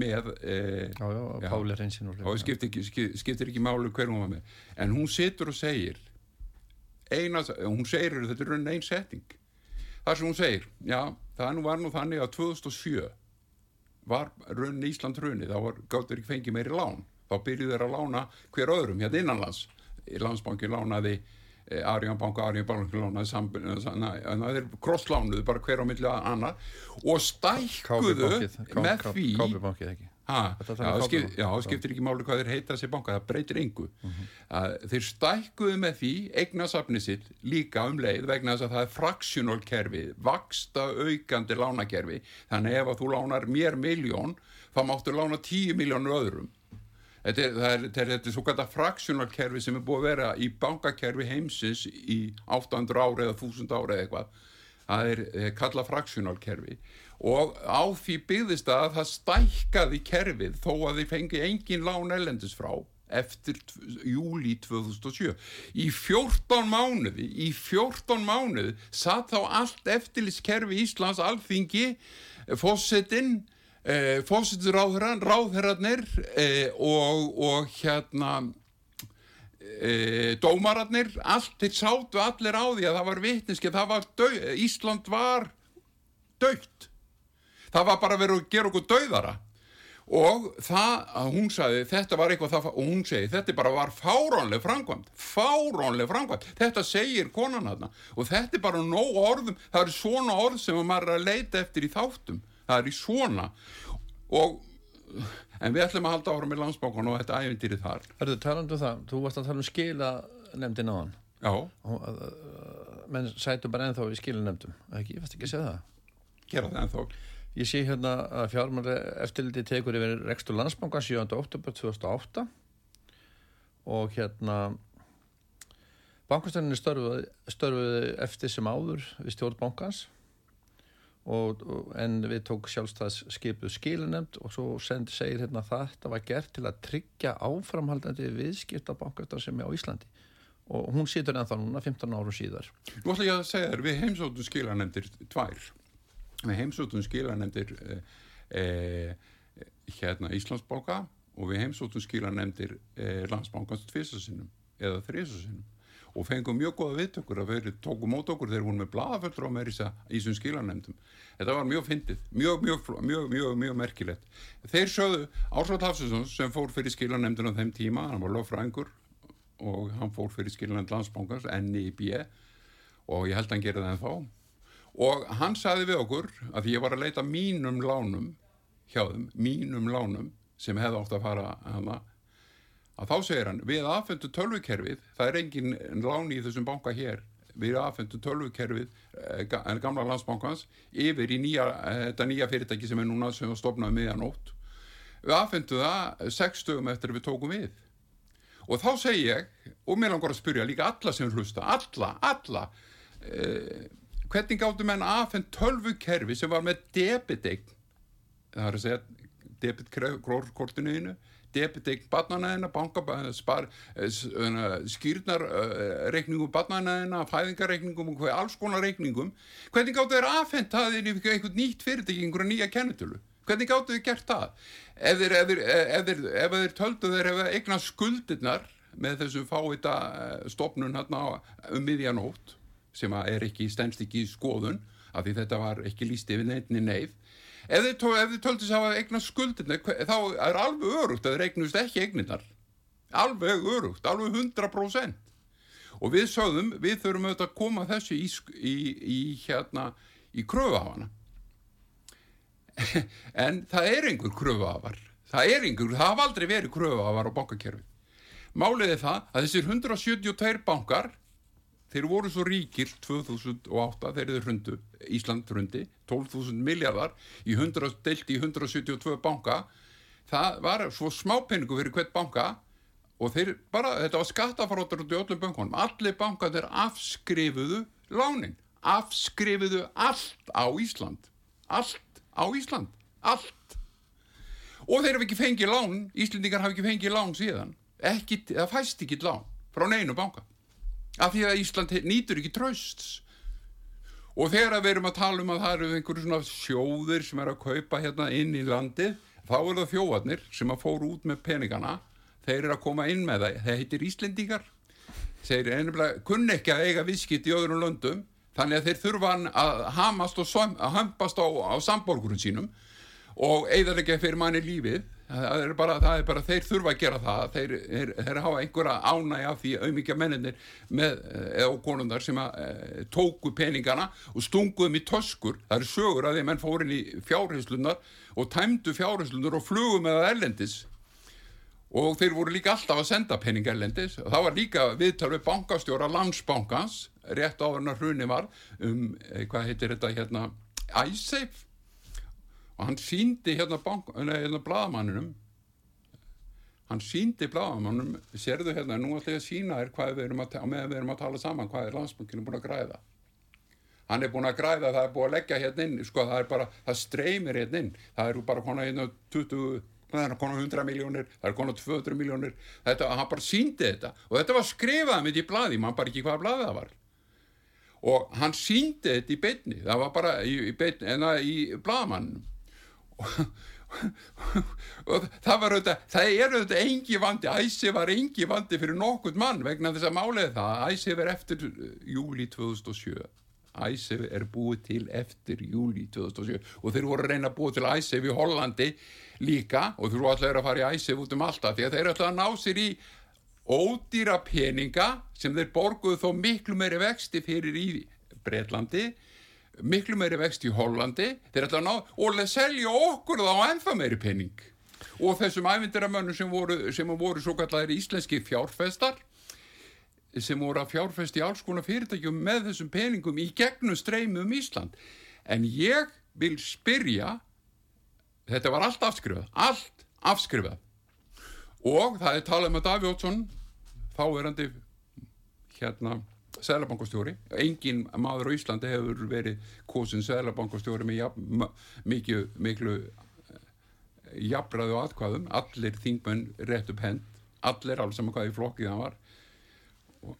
með eh, Já, já, Páli Reynsin Já, skiptir ekki, skiptir ekki málu hver hún var með. En hún situr og segir eina, hún segir þetta er einn setting þar sem hún segir, já, það nú var nú þannig að 2007 var raun Ísland runni, þá gáttur ekki fengið meiri lán, þá byrjuð þeir að lána hver öðrum hérna innanlands. Landsbankin lánaði Eh, Arjónbanka, Arjónbanka það er krosslánuð bara hver á milli að annar og stækkuðu með því já, skip, já, skiptir ekki máli hvað þeir heita þessi banka, það breytir yngu uh mhm. -huh. þeir stækkuðu með því eignasafni sitt líka um leið vegna þess að það er fraksjónálkerfi vaksta aukandi lánakerfi þannig ef að þú lánar mér miljón þá máttu lána tíu miljónur öðrum Þetta er, er, er, er svo gæta fraksjónarkerfi sem er búið að vera í bankakerfi heimsins í 800 ári eða 1000 ári eða eitthvað. Það er kalla fraksjónarkerfi og á því byggðist að það stækkaði kerfið þó að þið fengi engin lán ellendis frá eftir júli 2007. Í 14 mánuði, í 14 mánuði satt þá allt eftirlitskerfi Íslands alþingi, fósettinn eh, fósittur ráðherran, ráðherrarnir eh, og, og hérna eh, dómararnir, allt, þeir sáttu allir á því að það var vitniski, það var döð, Ísland var dögt. Það var bara verið að gera okkur döðara og það að hún sagði þetta var eitthvað það og hún segi þetta bara var fáránlega framkvæmt fáránlega framkvæmt, þetta segir konan aðna og þetta er bara nóg orðum það eru svona orð sem maður er að leita eftir í þáttum. Það er í svona. Og en við ætlum að halda ára með landsbókun og þetta ævindýri þar. Erðu talandu um það, þú varst að tala um skila nefndin á hann menn sætu bara ennþá í skila nefndum, ekki, ég fæst ekki að segja það. Gera það ennþá Ég sé hérna að fjármæri eftirliti tekur yfir Rekstur landsbókan 7. oktober 2008 og hérna bankastæninni störfuði, störfuði eftir sem áður við stjórn bankans. Og, og, en við tók sjálfstæðs skipuð skilunemt og svo sendi, segir hérna það þetta var gert til að tryggja áframhaldandi viðskiptabankastar sem er á Íslandi. Og hún situr ennþá núna 15 áru síðar. Nú ætla ég að segja þér, við heimsóttum skilanemdir tvær við heimsóttum skilanemdir eh, eh, hérna Íslandsbóka og við heimsóttum skilanemdir eh, landsbankast tvisasinum eða þrisasinum og fengum mjög goða viðtökur að við tókum mót okkur þegar hún með bladaföllur á meirisa í þessum skilanemdum. Þetta var mjög fyndið, mjög, mjög, mjög, mjög, mjög merkilegt. Þeir sögðu Ársvald Hafsinsson sem fór fyrir skilanemdun á þeim tíma, hann var löffrængur og hann fór fyrir skilanemd landsbóngans, NIB og ég held að hann gerði það ennþá og hann sagði við okkur að ég var að leita mínum lánum hjá þeim, mínum lánum sem hefði átt að fara hana að þá segir hann við aðfendu tölvukerfið það er engin láni í þessum banka hér við aðfendu tölvukerfið eh, gamla landsbankans yfir í nýja, eh, þetta nýja fyrirtæki sem er núna sem var stopnað meðanótt við aðfendu það sextugum eftir við tókum við. Og þá segi ég og mér langar að spyrja líka alla sem hlusta alla, alla eh, hvernig gáttu menn aðfend tölvukerfi sem var með debitegn það er að segja debitkortinuðinu debitegn barnanæðina, bankaspar, eh, skýrnarreikningum barnanæðina, fæðingarreikningum og alls konar reikningum. Hvernig gáttu þeir aðfendt það inn í eitthvað nýtt fyrirtæki, einhverja nýja kennetölu? Hvernig gáttu þeir gert það? Ef þeir, ef þeir, ef þeir, ef þeir töldu þeir hefa eigna skuldirnar með þessum fáita eh, stopnun hérna um miðjanótt sem er ekki stennst ekki í skoðun af því þetta var ekki líst yfir nefni neyð. Ef þið, þið töldist að hafa eignast skuldinni þá er alveg örugt að þið eignust ekki eigninnar alveg örugt, alveg 100% og við sögðum, við þurfum auðvitað að koma þessu í, í, í hérna, í kröfuhafana. En það er einhver kröfuhafar. Það er einhver, það hafa aldrei verið kröfuhafar á bankakerfi málið er það að þessir 172 bankar þeir voru svo ríkir 2008 þegar þeir hrundu, Ísland hrundi 12.000 miljardar í 100, deilt í 172 banka. Það var svo smápenningu fyrir hvert banka og þeir bara, þetta var skattafróttur út í öllum bankunum, allir bankanir afskrifuðu lánin afskrifuðu allt á Ísland allt á Ísland allt. Og þeir hafa ekki fengið lán Íslendingar hafa ekki fengið lán síðan ekki, það fæst ekki lán frá neinu banka af því að Ísland nýtur ekki trösts og þegar að við erum að tala um að það eru einhverju svona sjóðir sem er að kaupa hérna inn í landið þá eru það þjóðarnir sem að fóru út með peningana. Þeir eru að koma inn með það. Það heitir Íslendingar. Þeir eru ennumlega kunni ekki að eiga viðskipt í öðrum löndum þannig að þeir þurfa að hamast og söm, að hampast á, á samborgurum sínum og eigðarlega fyrir manni lífið það er, bara, það er bara þeir þurfa að gera það. Þeir, þeir, þeir hafa einhverja ánægja því auðmikja menninir með, eh, eða konundar sem að e, tóku peningana og stunguðum í töskur. Það eru sögur að að menn fór inn í fjárherslunar og tæmdu fjárherslunar og flugum með það erlendis. Og þeir voru líka alltaf að senda pening erlendis. Og það var líka viðtal við bankastjóra landsbankans rétt áður en að hruni var um, eh, hvað heitir þetta hérna? iSafe og hann síndi hérna, hérna bladamanninum hann síndi bladamanninum sérðu hérna, nú ætla ég að sína þér hvað við erum að, við erum að tala saman hvað er landsbankinu búin að græða. Hann er búin að græða, það er búin að leggja hérna inn sko, það er bara, það streymir hérna inn. Það eru bara konar hérna 20 það er konar 100 miljónir, það er konar 200 miljónir þetta, hann bara síndi þetta. Og þetta var skrifað mitt í bladi, mann bara ekki hvaða bladi það var. Og hann síndi þetta í beinni, það var bara í, í í bladamannum og það var auðvitað, það er auðvitað engi vandi, æsi var engi vandi fyrir nokkurt mann vegna þess að málið það æsi er eftir uh, júli 2007 æsi er búið til eftir júli 2007 og þeir voru að reyna að búið til æsi í Hollandi líka og þeir voru allir að fara í æsi út um alltaf því að þeir ætla að ná sér í ódýra peninga sem þeir borguðu þó miklu meiri vexti fyrir í Breitlandi miklu meiri vext í Hollandi. Þeir ætla að ná og selja okkur þá ennþá meiri pening. Og þessum ævindiramönnum sem voru, sem voru svo kallar íslenski fjárfestar sem voru að fjárfesti í alls konar fyrirtækjum með þessum peningum í gegnum streymi um Ísland. En ég vil spyrja þetta var allt afskrifað allt afskrifað. Og það er talað um að Daví Ótsson þáverandi hérna Sælabankastjóri, engin maður á Íslandi hefur verið kosin Sælabankastjóri með jafn, m- mikið, miklu jafnræðu atkvæðum, allir þingmenn rétt upp hend, allir alls saman hvað í flokkið hann var. Og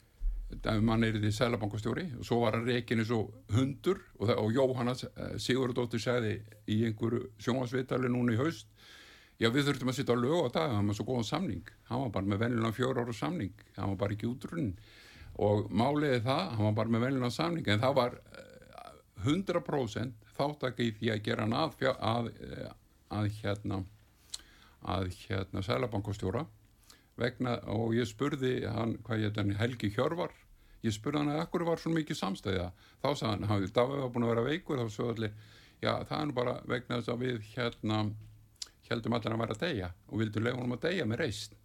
mann er því Sælabankastjóri og svo var hann reikinu svo hundur. Og, það, og Jóhanna eh, Sigurðardóttir sagði í einhverju sjónvarsvitali núna í haust Já, við þurftum að sitja á lög á dag, hann var svo góðan samning. Hann var bara með venjulega fjóra ára samning, hann var bara ekki útrunn. Og máliði það, hann var bara með venjulega samning, en það var eh, 100% þáttak í því að gera hann að, að, eh, að hérna, að hérna sælabankastjóra vegna, og ég spurði hann, hvað ég þetta, Helgi Hjörvar, ég spurði hann að akkur var svo mikið samstæða. Þá sagði hann, hann, Davíð var búin að vera veikur, þá svo allir, já, það er nú bara vegna þess að við hérna, heldum allir að vera að deyja og vildum leiða honum að deyja með reist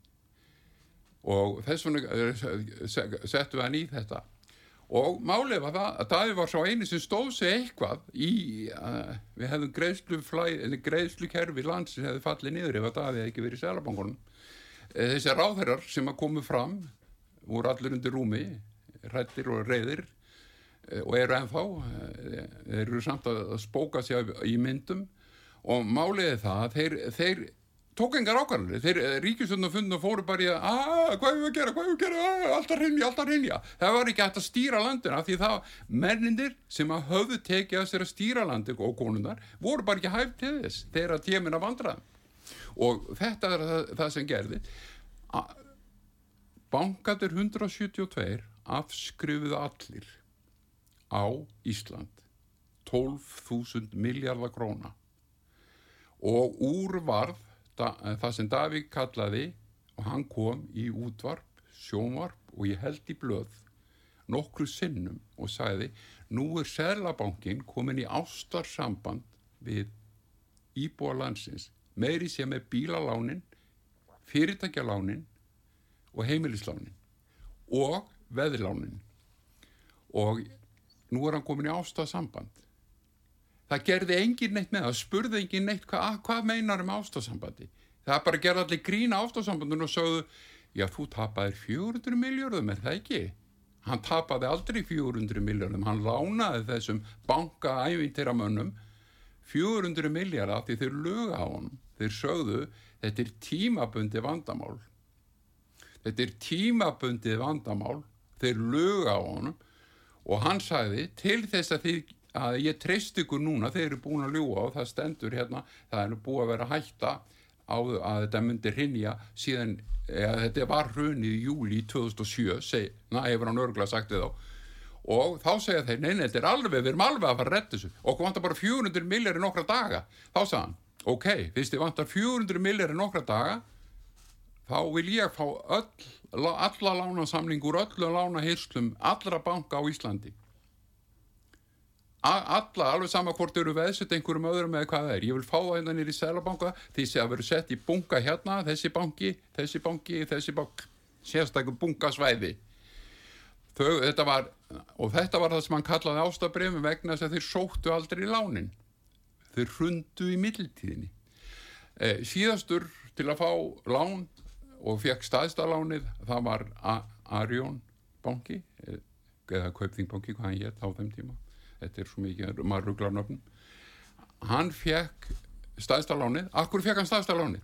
og þess vegna eh, se- settum við hann í þetta. Og málið var það að Davíð var svo eini sem stóð sig eitthvað í uh, við hefðum greiðslu, greiðslu kerfi lands sem hefði fallið niður ef að Davíð hefði ekki verið í selabankunum þessi ráðherrar sem að komu fram voru allir undir rúmi hrættir og reyðir eh, og eru ennþá eh, eru samt að spóka sig í myndum. Og málið er það að þeir, þeir tók engar ákvarðanir, þeir ríkistöndum fundum og fóru bara í að, að hvað er við að gera, hvað er við að gera, að, alltaf hreinja, alltaf hreinja það var ekki hægt að stýra landina því það mennindir sem að höfðu tekið að sér að stýra landi og konundar voru bara ekki hægt til þess þegar tímin að vandra og þetta er það, það sem gerði. Bankaður 172 afskrifuðu allir á Ísland 12.000 miljardar króna. Og úr varð það sem Davík kallaði og hann kom í útvarp, sjónvarp og ég held í blöð nokkru sinnum og sagði nú er Sælabankin komin í ástarsamband við íbúa landsins meiri sem er bílalánin fyrirtækjalánin og heimilislánin og veðilánin og nú er hann komin í ástarsamband það gerði engin neitt með það spurði engin neitt hvað hva meinar um ástarsambandi það bara gerði allir grína ástarsambandun og sögðu já þú tapaðir 400 miljardum er það ekki? Hann tapaði aldrei 400 miljardum hann lánaði þessum banka ævintiramönnum 400 miljardar því þeir löga á hann þeir sögðu þetta er tímabundi vandamál. Þetta er tímabundi vandamál þeir löga á hann og hann sagði til þess að, þið, að ég treyst ykkur núna þeir eru búin að ljúa og það stendur hérna það er búið að vera hætta á að þetta myndi hrinja síðan eða, þetta var hrunið í júli 2007 seg, na, hefur hann örgulega sagt við þá. Og þá segja þeir, neina, þetta er alveg við erum alveg að fara að retta þessu. Og vantar bara 400 millir í nokkra daga. Þá sagði hann, ok, fyrst þið vantar 400 millir í nokkra daga þá vil ég fá öll, alla lánasamlingur, öllu lánahyrslum allra banka á Íslandi alla, alveg sama hvort eru veðsett einhverjum öðrum eða hvað það er. Ég vil fá það hérna nýri í selabanka því að vera sett í bunga hérna þessi banki, þessi banki, þessi bank sérstaklega bungasvæði Þau, þetta var og þetta var það sem hann kallaði ástabrefum vegna þess að þeir sóttu aldrei í lánin. Þeir hrundu í middeltíðinni eh, síðastur til að fá lán og fekk staðstalánið það var Arjón banki eh, eða Kaupþingbanki, hvað hann hétt á þeim tíma þetta er svo mikið, maður rugglar nöfnum. Hann fekk staðstalánið, akkur fekk hann staðstalánið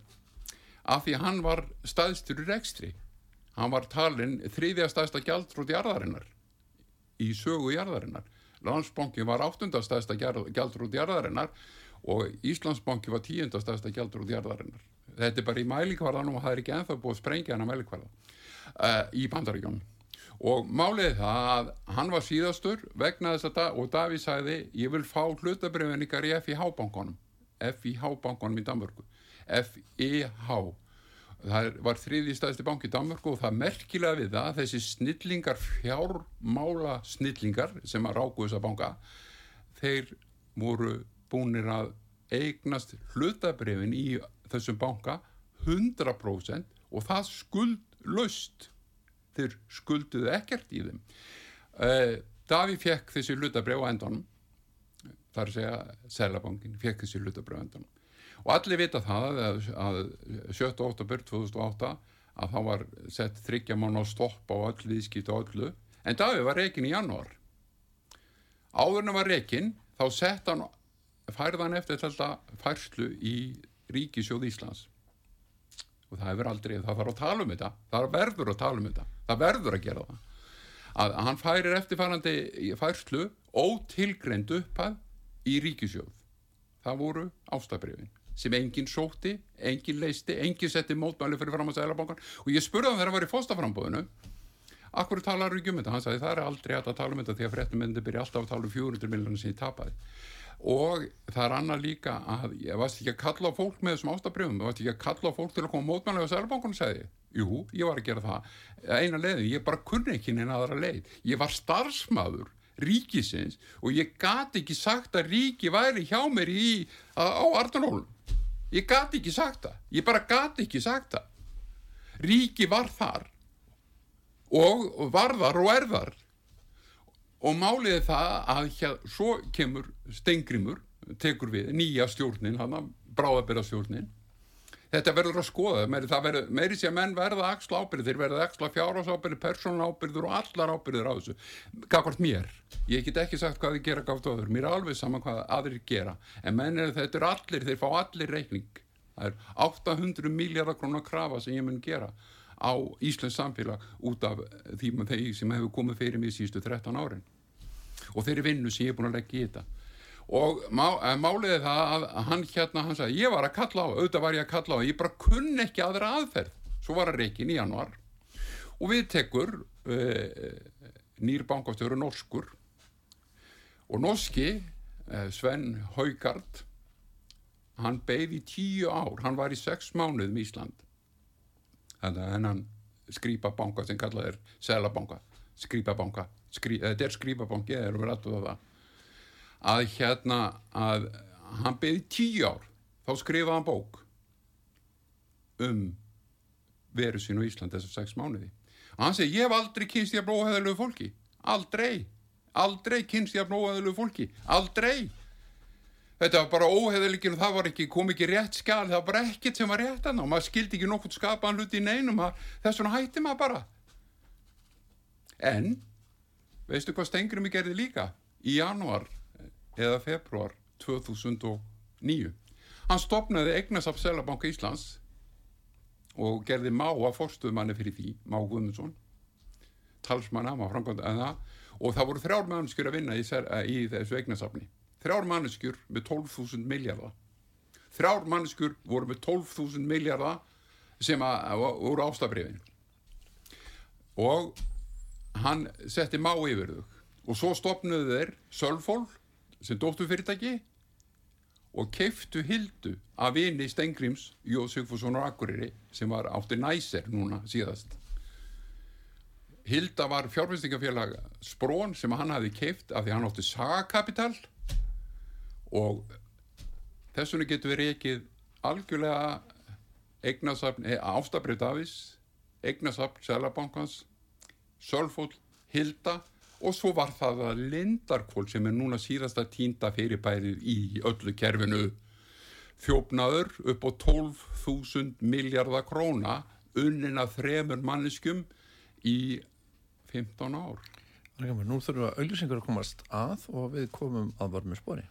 af því hann var staðstur í rekstri. Hann var talinn þriðja staðsta gjaldrúti jarðarinnar í sögu jarðarinnar. Landsbanki var áttundastæðsta gjaldrúti jarðarinnar og Íslandsbanki var tíundastæðsta gjaldrúti jarðarinnar. Þetta er bara í mælikvarðanum og það er ekki enþá búið að sprengja hann að mælikvarða uh, í bandaríkjónum og málið það að hann var síðastur vegna þess að da, og Daví sagði ég vil fá hlutabriðvinningar í FIH-bankonum FIH-bankonum í Danmörku. FIH það var þriði stæðsti bank í Danmörku og það merkilega við það þessi snillingar fjármála snillingar sem að ráku þessa banka þeir voru búinir að eignast hlutabriðvin í þessum banka 100% og það skuldlaust þeir skulduðu ekkert í þeim. Uh, Daví fekk þessi hlutabref á endanum þar að segja Sælabankin fekk þessi hlutabref á endanum. Og allir vita það að, að 7. óttabur 2008 að þá var sett þryggja mann á stopp á öll viðskipt og öllu en Daví var reikin í janúar. Áðurna var reikin þá sett hann færðan eftir þetta færslu í Ríkisjóð Íslands og það hefur aldrei, það þarf að tala um þetta. Það verður að tala um þetta, það verður að gera það. Að hann færir eftirfærandi færslu ótilgrend upphað í ríkisjóð það voru ástabrifin sem enginn sóti, enginn leisti enginn setti mótmæli fyrir fram að sælabankan og ég spurði hann þegar það var í fóstaframbóðinu akkur talar um þetta? Hann sagði það er aldrei að tala um þetta því að fréttum myndi byrja alltaf að tala um 400 miljonar sem ég tapaði og það er annað líka að ég varst ekki að kalla fólk með þessum ástabrjöfum, ég varst ekki að kalla fólk til að koma mótmælega á sælbankunum, segði jú, ég var að gera það. Eina leiði, ég bara kunni ekki neina aðra leið, ég var starfsmaður ríkisins og ég gati ekki sagt að ríki væri hjá mér í, á Arnarólum ég gati ekki sagt það, ég bara gati ekki sagt það. Ríki var þar og var þar og er þar og málið er það að hér, svo kemur Stengrimur, tekur við nýja stjórnin, hann að bráðabera stjórnin þetta verður að skoða verður, meiri sé að menn verða axla ábyrðir þeir verða axla fjárhásábyrðir, persónalábyrðir og allar ábyrðir á þessu. Gafkvært mér, ég get ekki sagt hvað þið gera gátt á öður, mér er alveg saman hvað aðrir gera, en menn er þetta er allir þeir fá allir reikning. Það er 800 miljardar krónar krafa sem ég mun gera á Íslands samfélag út af því með þeir sem hefur komið fyrir mig sístu 13 árin. Og þeirri vinnu sem ég er búin að leggja í þetta. Og má, máliði það að hann hérna, hann sagði, ég var að kalla á auðvitað var ég að kalla á, ég bara kunn ekki aðra aðferð, svo var að reikin í januar og við tekur uh, nýr bankastjóru norskur. Og norski uh, Sven Haugard hann beigði tíu ár, hann var í sex mánuðum í Ísland þannig að hennan skrýpabanka sem kallað er selabanka, skrýpabanka skrí, þetta er skrýpabanki, það eru verið aðtöða það. Að hérna að hann beigði tíu ár þá skrifaði hann bók um veru sín á Ísland þessar sex mánuði. Og hann segi, ég hef aldrei kynst ég að blóðheðalögu fólki. Aldrei, aldrei kynst ég að blóðheðalögu fólki. Aldrei þetta var bara óheðalikinn og það var ekki, kom ekki rétt skal, það var bara ekkert sem var rétt annað og maður skildi ekki nokkur skapaðan hluti í neinum þess vegna hætti maður bara. En veistu hvað Stengri mig gerði líka? Í januar eða februar 2009 hann stopnaði Egnarsaf Selabanka Íslands og gerði má að forstuðmanni fyrir því, Má Guðmundsson talsmanna, maður framkvæmda og það voru þrjár mannskjur að vinna í, í þessu Egnarsafni þrjár manneskjur með 12.000 miljardar þrjár manneskjur voru með 12.000 miljardar sem að, voru ástabrifin og hann setti má yfir þau. Og svo stopnuðu þeir Sölfól sem dóttu fyrirtæki og keiftu Hildu af vini Stengrims Jóð Sigfússonar Akureyri sem var átti næser núna síðast. Hilda var fjárfinstingafélag Sprón sem hann hafi keift af því hann átti sagakapital og þess vegna getur við reykið algjörlega eignasafn, eh, ástabrið Davís eignasafn Sælabankans Sölfól, Hilda og svo var það að Lindarkól sem er núna síðasta tínda fyrirbærið í öllu kerfinu þjófnaður upp á 12.000 miljardar króna unnina þremur manneskum í 15 ár. Nú þurfum við að auðvisingar að komast að og við komum að var með spori